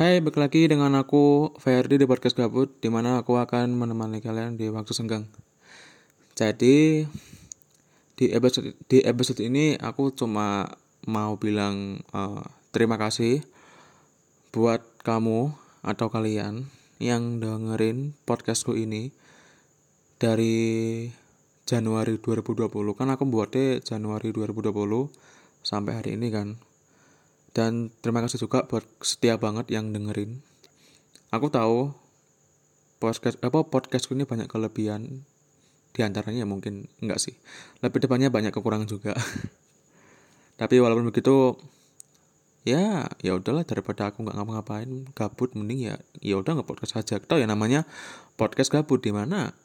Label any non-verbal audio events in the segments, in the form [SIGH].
Hai, balik lagi dengan aku Ferdi di podcast gabut di mana aku akan menemani kalian di waktu senggang. Jadi di episode di episode ini aku cuma mau bilang uh, terima kasih buat kamu atau kalian yang dengerin podcastku ini dari Januari 2020 kan aku buatnya Januari 2020 sampai hari ini kan dan terima kasih juga buat setia banget yang dengerin. Aku tahu podcast apa podcastku ini banyak kelebihan. Di antaranya mungkin enggak sih. Lebih depannya banyak kekurangan juga. [LAUGHS] Tapi walaupun begitu ya ya udahlah daripada aku nggak ngapa-ngapain gabut mending ya ya udah nggak podcast aja tau ya namanya podcast gabut di mana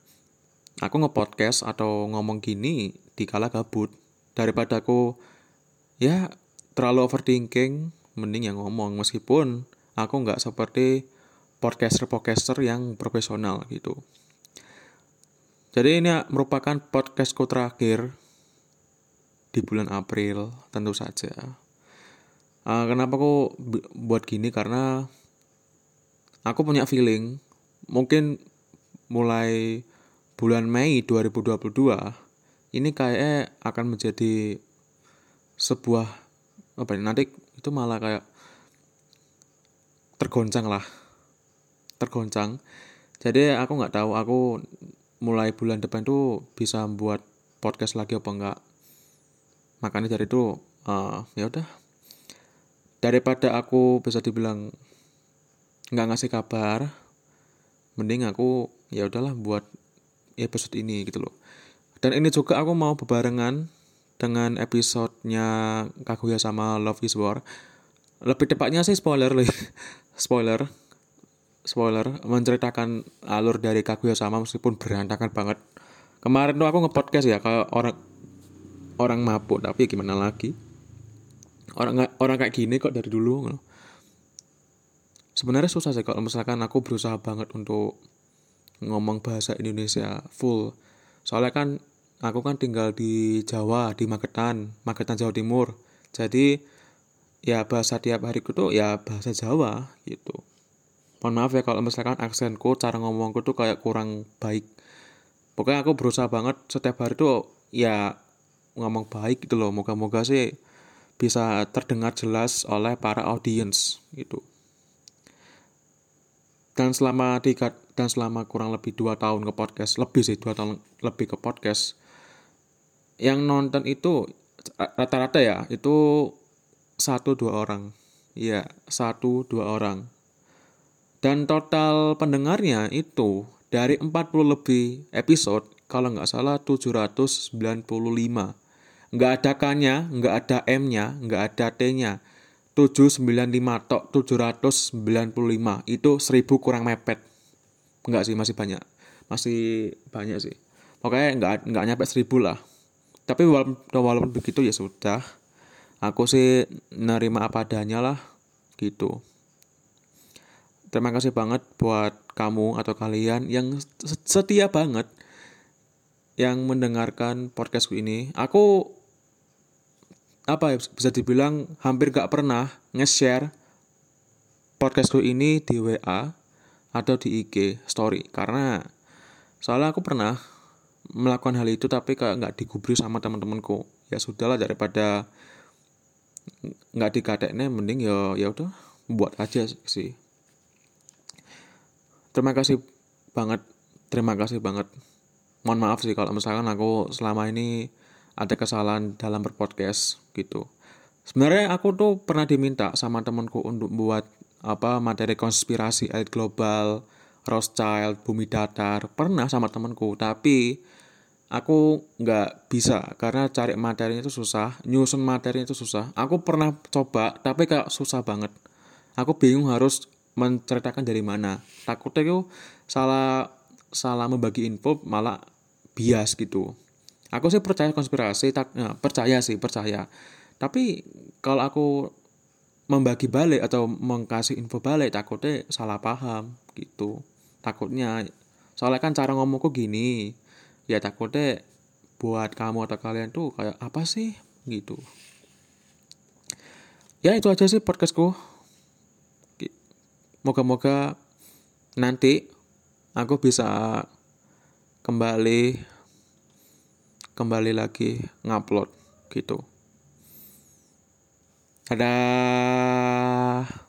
aku nge-podcast atau ngomong gini di kala gabut daripada aku ya terlalu overthinking mending yang ngomong meskipun aku nggak seperti podcaster-podcaster yang profesional gitu. Jadi ini merupakan podcastku terakhir di bulan April tentu saja. Uh, kenapa aku buat gini karena aku punya feeling mungkin mulai bulan Mei 2022 ini kayaknya akan menjadi sebuah apa nanti itu malah kayak tergoncang lah. Tergoncang. Jadi aku nggak tahu aku mulai bulan depan tuh bisa buat podcast lagi apa enggak makanya dari itu uh, ya udah. Daripada aku bisa dibilang nggak ngasih kabar mending aku ya udahlah buat episode ini gitu loh. Dan ini juga aku mau bebarengan dengan episodenya Kaguya sama Love is War. Lebih tepatnya sih spoiler [LAUGHS] spoiler. Spoiler menceritakan alur dari Kaguya sama meskipun berantakan banget. Kemarin tuh aku nge-podcast ya kayak orang orang mabuk tapi gimana lagi? Orang orang kayak gini kok dari dulu. Sebenarnya susah sih kalau misalkan aku berusaha banget untuk ngomong bahasa Indonesia full. Soalnya kan aku kan tinggal di Jawa di Magetan Magetan Jawa Timur. Jadi ya bahasa tiap hariku tuh ya bahasa Jawa gitu. Mohon maaf ya kalau misalkan aksenku cara ngomongku tuh kayak kurang baik. Pokoknya aku berusaha banget setiap hari tuh ya ngomong baik gitu loh. Moga-moga sih bisa terdengar jelas oleh para audiens gitu. Dan selama tiga dan selama kurang lebih dua tahun ke podcast lebih sih dua tahun lebih ke podcast yang nonton itu rata-rata ya itu satu dua orang. Ya satu dua orang. Dan total pendengarnya itu dari 40 lebih episode kalau nggak salah 795 nggak ada K-nya nggak ada M-nya nggak ada T-nya. 795 tok 795 itu 1000 kurang mepet. Nggak sih masih banyak. Masih banyak sih. Pokoknya nggak nggak nyampe 1000 lah tapi walaupun, walaupun begitu ya sudah aku sih nerima apa adanya lah gitu. Terima kasih banget buat kamu atau kalian yang setia banget yang mendengarkan podcastku ini. Aku apa ya bisa dibilang hampir gak pernah nge-share podcastku ini di WA atau di IG story. Karena soalnya aku pernah melakukan hal itu tapi kayak nggak digubris sama teman-temanku. Ya sudahlah daripada nggak dikateknya mending ya ya udah buat aja sih. Terima kasih banget terima kasih banget. Mohon maaf sih kalau misalkan aku selama ini ada kesalahan dalam berpodcast gitu. Sebenarnya aku tuh pernah diminta sama temanku untuk buat apa materi konspirasi elit global Rothschild, bumi datar, pernah sama temanku, tapi aku nggak bisa karena cari materinya itu susah, nyusun materinya itu susah. Aku pernah coba, tapi kayak susah banget. Aku bingung harus menceritakan dari mana. Takutnya itu salah salah membagi info malah bias gitu. Aku sih percaya konspirasi, tak, ya, percaya sih percaya. Tapi kalau aku membagi balik atau mengkasih info balik takutnya salah paham gitu takutnya. Soalnya kan cara ngomongku gini ya takutnya buat kamu atau kalian tuh kayak apa sih gitu. Ya itu aja sih podcastku. Moga-moga nanti aku bisa kembali kembali lagi ngupload gitu. Dadah.